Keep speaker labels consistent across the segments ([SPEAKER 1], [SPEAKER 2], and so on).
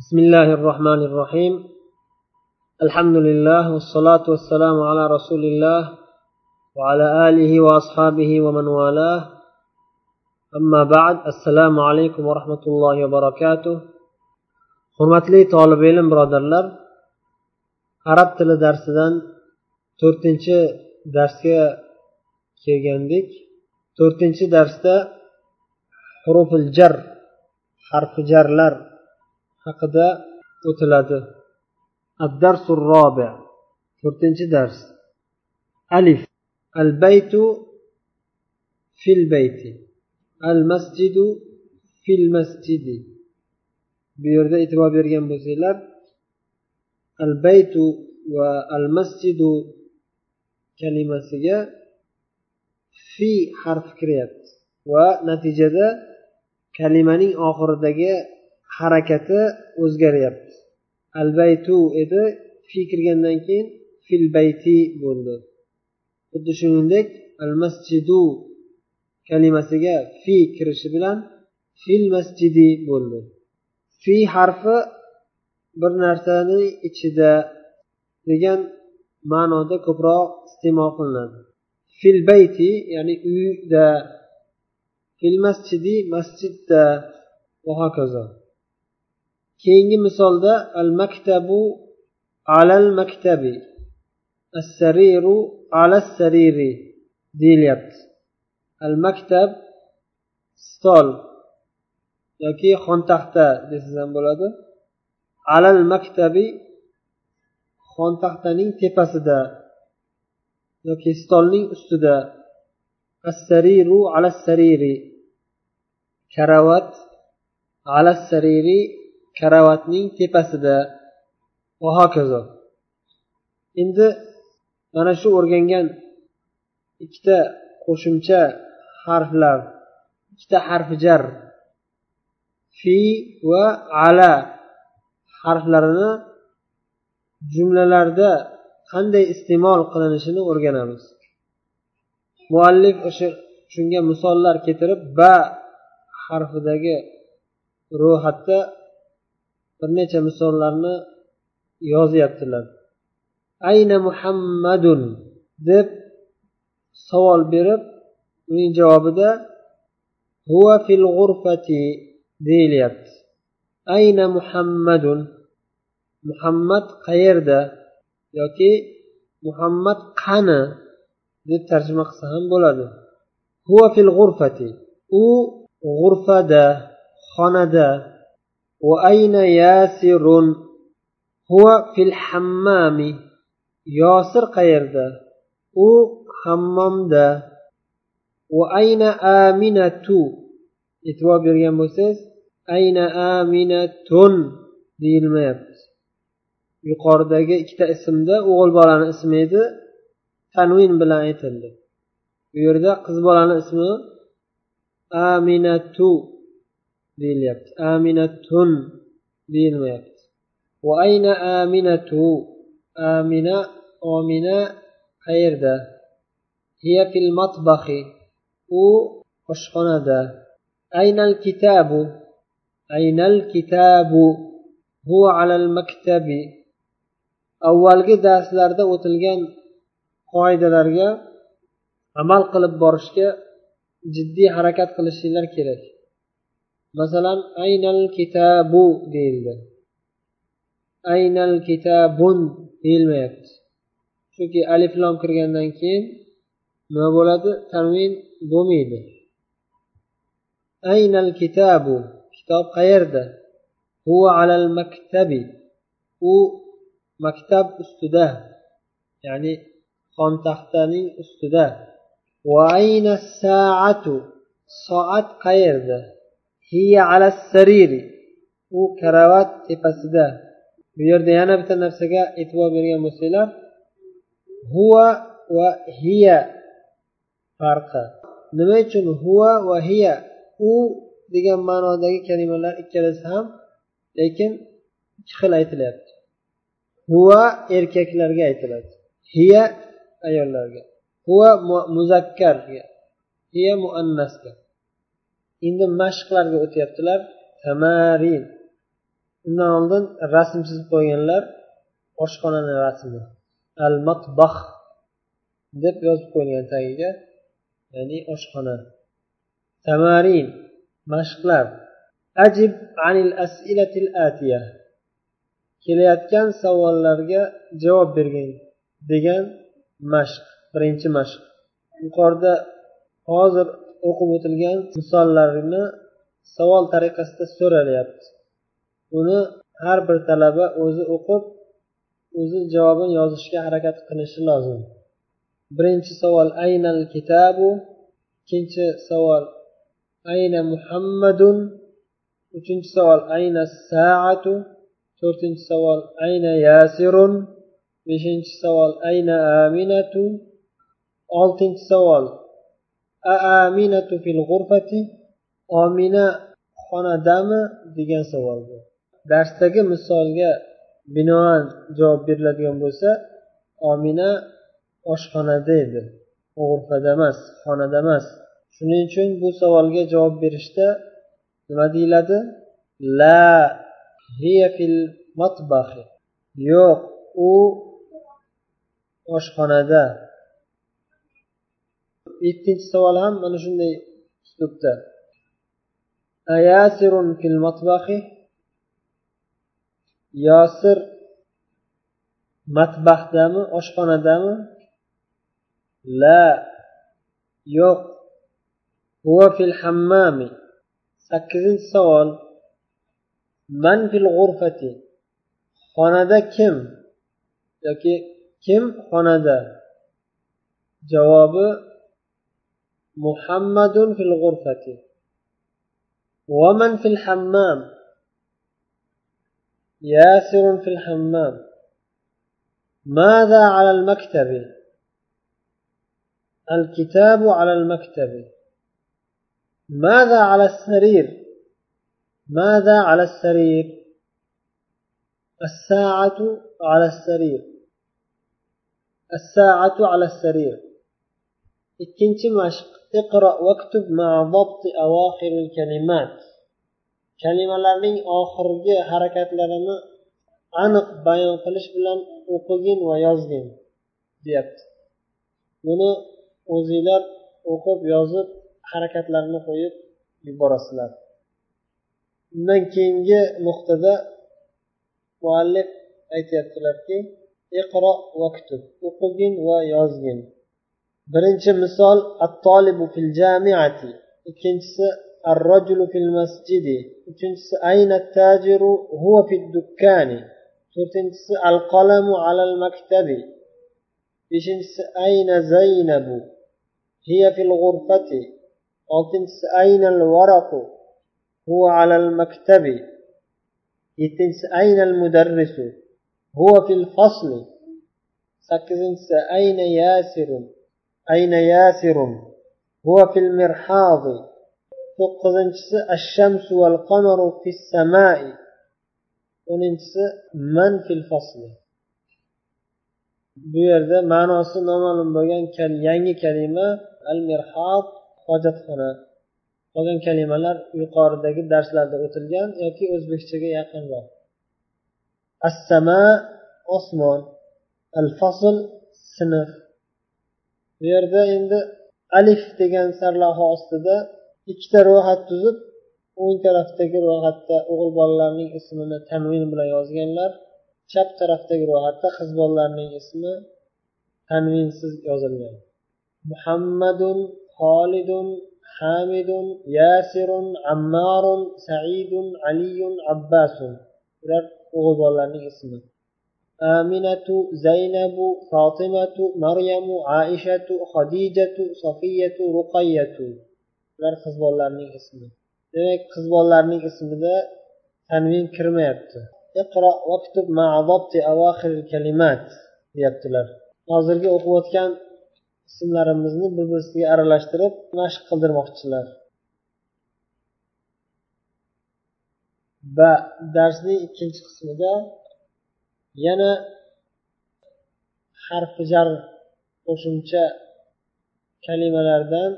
[SPEAKER 1] بسم الله الرحمن الرحيم الحمد لله والصلاة والسلام على رسول الله وعلى آله وأصحابه ومن والاه أما بعد السلام عليكم ورحمة الله وبركاته hurmatli tolib ilm birodarlar arab tili darsidan to'rtinchi darsga kelgandik to'rtinchi darsda hurufil jar harfi jarlar haqida o'tiladi. Robi to'rtinchi dars. Alif. Al baytu fil bayti. Al masjidu fil masjidi. Bu yerda e'tibor bergan bo'lsanglar al baytu va al masjidu kalimasiga fi harfi kiryapti va natijada kalimaning oxiridagi harakati o'zgaryapti. Al baytu edi fi kirgandan keyin fil bayti bo'ldi. Xuddi shuningdek al masjidu kalimasiga fi kirishi bilan fil masjidi bo'ldi. Fi harfi bir narsani ichida degan ma'noda ko'proq iste'mol qilinadi. Fil bayti ya'ni uyda fil masjidi masjidda va hokazo keyingi misolda al maktabu alal maktabi as sariru ala sariri deyilyapti. Al maktab stol yoki xontaxta desangiz ham bo'ladi. Alal maktabi xontaxtaning tepasida yoki stolning ustida assariru ala sariri karavat ala sariri karavatning tepasida va hokazo endi mana shu o'rgangan ikkita qo'shimcha harflar ikkita harfi jar fi va ala harflarini jumlalarda qanday iste'mol qilinishini o'rganamiz. Muallif o'sha shunga misollar keltirib ba harfidagi ro'yxatda bir necha misollarni yozyaptilar. Ayna muhammadun deb savol berib uning javobida huva fil g'urfati deyilyapti. Ayna muhammadun muhammad qayerda yoki muhammad qani deb tarjima qilsa ham bo'ladi. Huva fil g'urfati u g'urfada xonada va ayna yasirun huva fil hammami yosir qayerda? U hammomda. va ayna aminatu e'tibor bergan bo'lsangiz ayna aminatun deyilmayapti. Yuqoridagi ikkita ismda o'g'il bolani ismi edi tanvin bilan aytildi. Bu yerda qiz bolani ismi aminatu. Deyilyapti aminatun deyilmayapti. Va ayna aminatu? Amina omina qayerda? Hiya fil matbaxi. U oshxonada. Aynal kitabu? Aynal kitabu. Huwa alal maktabi. Avvalgi darslarda o'tilgan qoidalarga amal qilib borishga jiddiy harakat qilishinglar kerak. Masalan aynal kitabu deyildi. Aynal kitabun deyilmayapti. Chunki aliflom kirgandan keyin nima bo'ladi? Tanvin bo'lmaydi. Aynal kitabu. Kitob qayerda? Huva alal maktabi. U maktab ustida ya'ni xontaxtaning ustida. Va ayna saatu soat qayerda? Hiya ala sariri. U karavat tepasida. Bu yerda yana bitta narsaga e'tibor bergan bo'lsanglar huva va hiya farqi. Nima uchun huva va hiya? U degan ma'nodagi kalimalar ikkalasi ham lekin ikki xil aytilyapti. Huva erkaklarga aytiladi. Hiya ayollarga. Huva muzakkarga hiya muannasga. Endi mashqlarga o'tyaptilar. Tamarin. Undan oldin rasm chizib qo'yganlar oshxonani rasmi. Al matbax deb yozib qo'yilgan tagiga ya'ni oshxona. Tamarin. Mashqlar. Ajib anil asilatil atiya. Kelayotgan savollarga javob bergin degan mashq birinchi mashq. Yuqorida hozir o'qib o'tilgan misollarni savol tariqasida so'ralyapti. Uni har bir talaba o'zi o'qib o'zi javobini yozishga harakat qilishi lozim. Birinchi savol aynal kitabu? Ikkinchi savol ayna muhammadun? Uchinchi savol ayna saatu? To'rtinchi savol ayna yasirun? Beshinchi savol ayna aminatu? Oltinchi savol aminatu fil g'urfati omina xonadami degan savol bu. Darsdagi misolga binoan javob beriladigan bo'lsa omina oshxonada edi. G'urfada emas xonada emas. Shuning uchun bu savolga javob berishda nima deyiladi? La hiya fil matbahi yo'q u oshxonada. Yettinchi savol ham mana shunday uslubda ayasirun fil matbahi yosir matbaxdami oshxonadami? La yo'q. Huva fil hammami. Sakkizinchi savol. Man fil g'urfati? Xonada kim? Yoki kim xonada? Javobi muhammadun fil g'urfati ومن في الحمام؟ ياسر في الحمام. ماذا على المكتب؟ الكتاب على المكتب. ماذا على السرير؟ ماذا على السرير؟ الساعة على السرير. الساعة على السرير. ikkinchi mashq iqro vaktub kalimat. Kalimalarning oxirgi harakatlarini aniq bayon qilish bilan o'qigin va yozgin deyapti. Buni o'zinglar o'qib yozib harakatlarni qo'yib yuborasizlar. Undan keyingi nuqtada muallif aytyaptilarki iqro vaktub o'qigin va yozgin. birinchi misol attolibu fil jamiati ikkinchisi الرجل في المسجد uchinchisi أين التاجر هو في الدكان to'rtinchisi القلم على المكتب beshinchisi أين زينب هي في الغرفة oltinchisi أين الورق هو على المكتب yettinchisi أين المدرس هو في الفصل sakkizinchisi أين ياسر ayna yasirun huwa fil mirhazi to'qqizinchisi ash-shamsu wal qamaru fis samai o'ninchisi man fil fasli bu yerda ma'nosi noma'lum bo'lgan yangi kalima al mirhad hojat hojatxona. Qolgan kalimalar yuqoridagi darslarda o'tilgan yoki o'zbekchaga yaqinroq assama osmon. Al fasl sinf. Bu yerda endi alif degan sarlavha ostida ikkita ro'yxat tuzib o'ng tarafdagi ro'yxatda o'g'il bolalarning ismini tanvin bilan yozganlar chap tarafdagi ro'yxatda qiz bolalarning ismi tanvinsiz yozilgan. Muhammadun xolidun hamidun yasirun ammarun saidun aliyun abbasun. Bular o'g'il bolalarning ismi. Aminatu زينب فاطمة maryamu عائشة خديجة صفية رقية ular qiz bolalarning ismi. Demak qiz bolalarning ismida tanvin kirmayapti. Deyaptilar. Hozirgi o'qiyotgan ismlarimizni bir birisiga aralashtirib mashq qildirmoqchilar. Va darsning ikkinchi qismida yana harfi jar qo'shimcha kalimalardan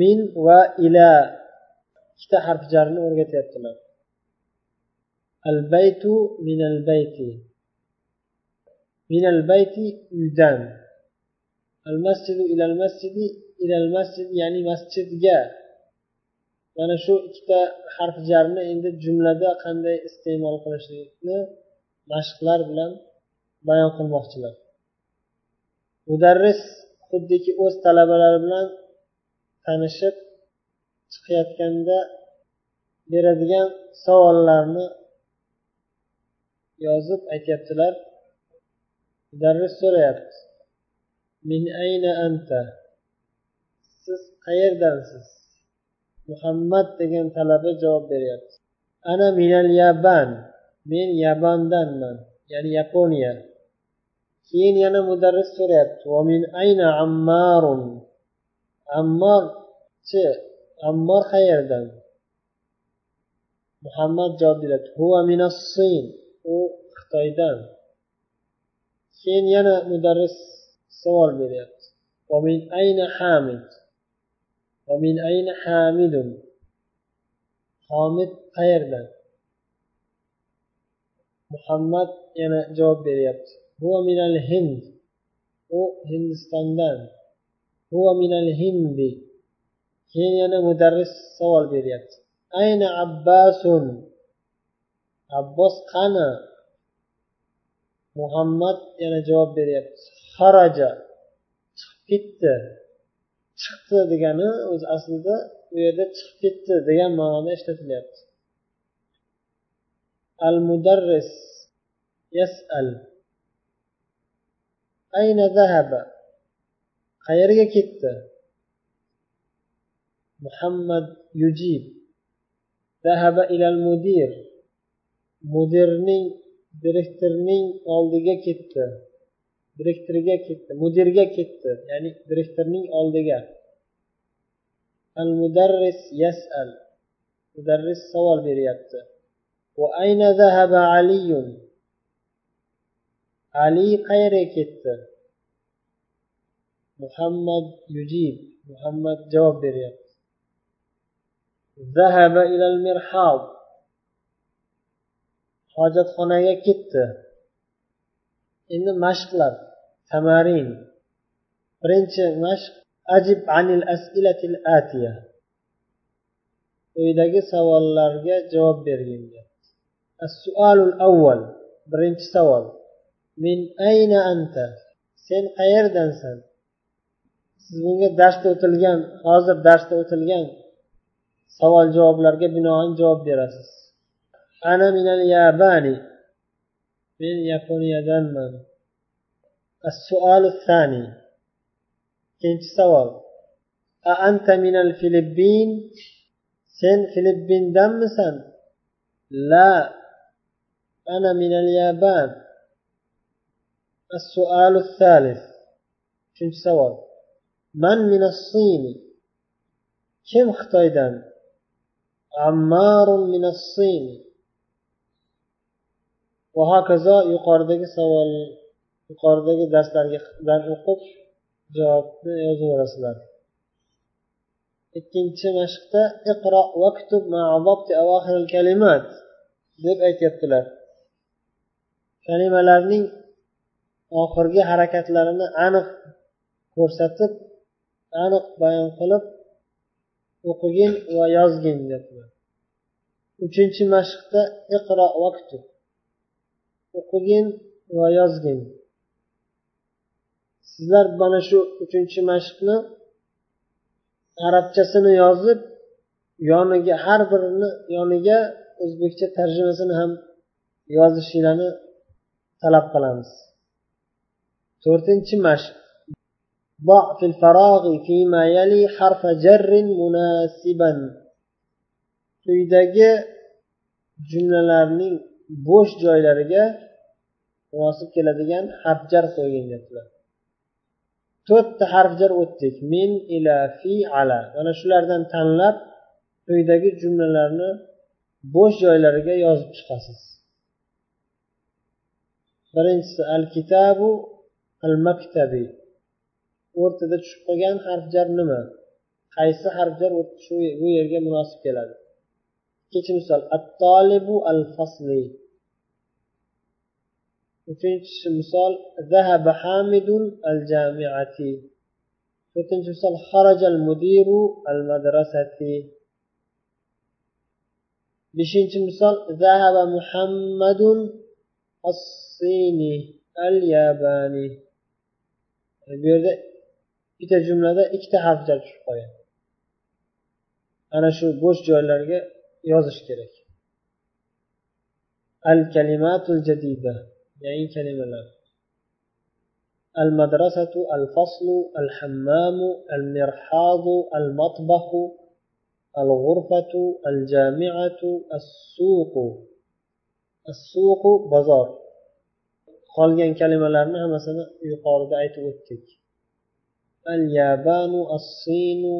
[SPEAKER 1] min va ila ikkita harf jarni o'rgatyaptilar al baytu min al bayti. Min al bayti uydan. Al masjidu ila al masjidi ila al masjid ya'ni masjidga. Mana shu ikkita harf jarni endi jumlada qanday iste'mol qilishlikni mashqlar bilan bayon qilmoqchilar mudarris xuddiki o'z talabalari bilan tanishib chiqayotganda beradigan savollarni yozib aytyaptilar. Mudarris so'rayapti. Min ayna anta? Siz qayerdansiz? Muhammad degan talaba javob beryapti. Ana minal yaban. men yabandanman ya'ni yaponiya. Keyin yana mudarris so'rayapti. Va ayna ammarun. Ammor chi? Qayerdan? Muhammad javob beryapti. U xitoydan. Keyin yana mudarris savol beryapti. Ayna hamid. Ayna hamidun. Homid qayerdan? Muhammad yana javob beryapti. Huva minal hind. U hindistondan. Huva minal hindi. Keyin yana mudarris savol beryapti. Ayna abbasun? Abbos qani? Muhammad yana javob beryapti. Haraja chiqib ketdi. Chiqdi degani o'zi aslida u yerda chiqib ketdi degan ma'noda ishlatilyapti. المدرس يسأل أين ذهب zahaba qayerga ketdi? Muhammad yujib. Zahaba ilal mudir mudirning direktorning oldiga ketdi. Direktorga ketdi. Mudirga ketdi. Ya'ni direktorning oldiga. Al mudarris yasal. Mudarris savol beryapti. Ayna zahaba aliyun ali qayerga ketdi muhammad yujib muhammad javob beryapti zahaba ilal mirhab hojatxonaga ketdi endi mashqlar tamarin birinchi mashq ajib anil asilatil atiya quyidagi savollarga javob bergin السؤال avval birinchi savol. Min ayna anta? Sen qayerdansan? Siz bunga darsda o'tilgan hozir darsda o'tilgan savol javoblarga binoan javob berasiz. Ana minal yabani. Men yaponiyadanman. Assualu sani ikkinchi savol. A anta minal filippin? Sen filippindanmisan? La ana minal yaban السؤال الثالث uchinchi savol man min الصين kim xitoydan ammarun min الصين va hokazo yuqoridagi savol yuqoridagi darslardan o'qib javobni yozaverasizlar ikkinchi mashqda iqro vaktub kalimat deb aytyaptilar Kalimalarning oxirgi harakatlarini aniq ko'rsatib aniq bayon qilib o'qigin va yozgin deyaptilar uchinchi mashqda iqro vaktub o'qigin va yozgin. Sizlar mana shu uchinchi mashqni arabchasini yozib yoniga har birini yoniga o'zbekcha tarjimasini ham yozishinglarni talab qilamiz to'rtinchi mashq ضع في الفراغ فيما يلي حرف جر مناسبا quyidagi jumlalarning bo'sh joylariga munosib keladigan harfjar qo'ygin deyaptilar to'rtta harfjar o'tdik min ila fi ala mana shulardan tanlab quyidagi jumlalarni bo'sh joylariga yozib chiqasiz Birinchisi al kitabu al maktabi o'rtada tushib qolgan harfjar nima? Qaysi harfjar shu bu yerga munosib keladi? Ikkinchi misol at tolibu al fasli uchinchi misol zahaba hamidun al jamiati to'rtinchi misol xarajal mudiru al madrasati beshinchi misol zahaba muhammadun الصيني الياباني بيرد في الجملة ده اكتا حرف جلب شو أنا شو بوش جوال لرغة يوزش كيرك الكلمات الجديدة يعني كلمة لك المدرسة الفصل الحمام المرحاض المطبخ الغرفة الجامعة السوق السوق بازار qolgan kalimalarni hammasini yuqorida aytib o'tdik al yabanu as sinu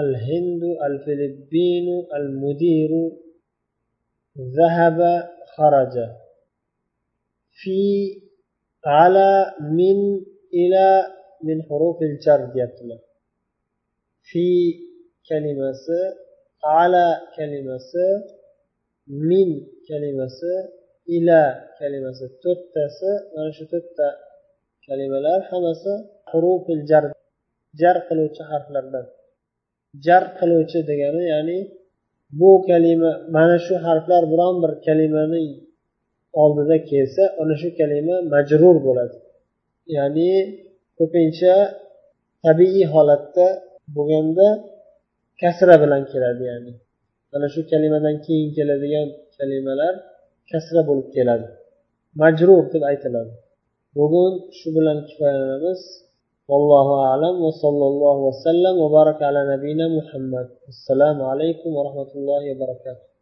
[SPEAKER 1] al hindu al filippinu al mudiru ذهب خرج في على من إلى من حروف الجر deyaptilar في kalimasi ala kalimasi min kalimasi ila kalimasi to'rttasi mana shu to'rtta kalimalar hammasi hurufil jar jar qiluvchi harflardan. Jar qiluvchi degani ya'ni bu kalima mana shu harflar biron bir kalimani oldida kelsa ana shu kalima majrur bo'ladi. Ya'ni ko'pincha tabiiy holatda bo'lganda kasra bilan keladi ya'ni. Mana shu kalimadan keyin keladigan kalimalar kasra bo'lib keladi. Majrur deb aytiladi. Bugun shu bilan kifoyalanamiz. Vallohu alam va sallallohu vasallam va baraka ala nabiyina muhammad. Assalomu alaykum va rahmatullohi va barakatuh.